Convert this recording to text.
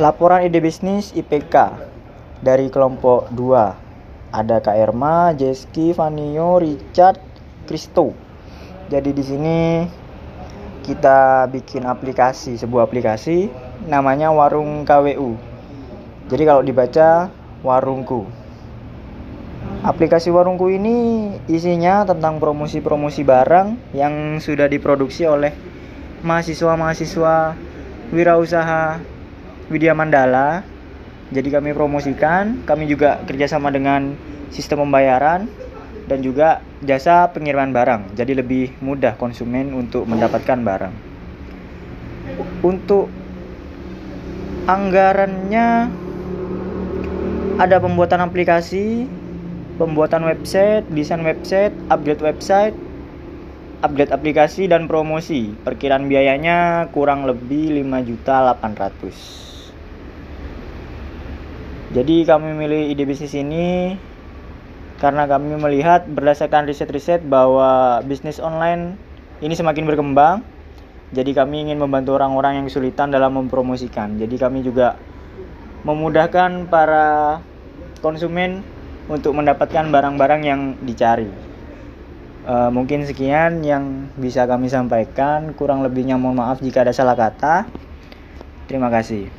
Laporan ide bisnis IPK dari kelompok 2. Ada Kak Erma, Jeski, Vanio, Richard, Kristo. Jadi di sini kita bikin aplikasi, sebuah aplikasi namanya Warung KWU. Jadi kalau dibaca Warungku. Aplikasi Warungku ini isinya tentang promosi-promosi barang yang sudah diproduksi oleh mahasiswa-mahasiswa wirausaha Widya Mandala. Jadi kami promosikan, kami juga kerjasama dengan sistem pembayaran dan juga jasa pengiriman barang. Jadi lebih mudah konsumen untuk mendapatkan barang. Untuk anggarannya ada pembuatan aplikasi, pembuatan website, desain website, upgrade website, upgrade aplikasi dan promosi. Perkiraan biayanya kurang lebih 5.800. Jadi kami memilih ide bisnis ini karena kami melihat berdasarkan riset-riset bahwa bisnis online ini semakin berkembang. Jadi kami ingin membantu orang-orang yang kesulitan dalam mempromosikan. Jadi kami juga memudahkan para konsumen untuk mendapatkan barang-barang yang dicari. E, mungkin sekian yang bisa kami sampaikan. Kurang lebihnya mohon maaf jika ada salah kata. Terima kasih.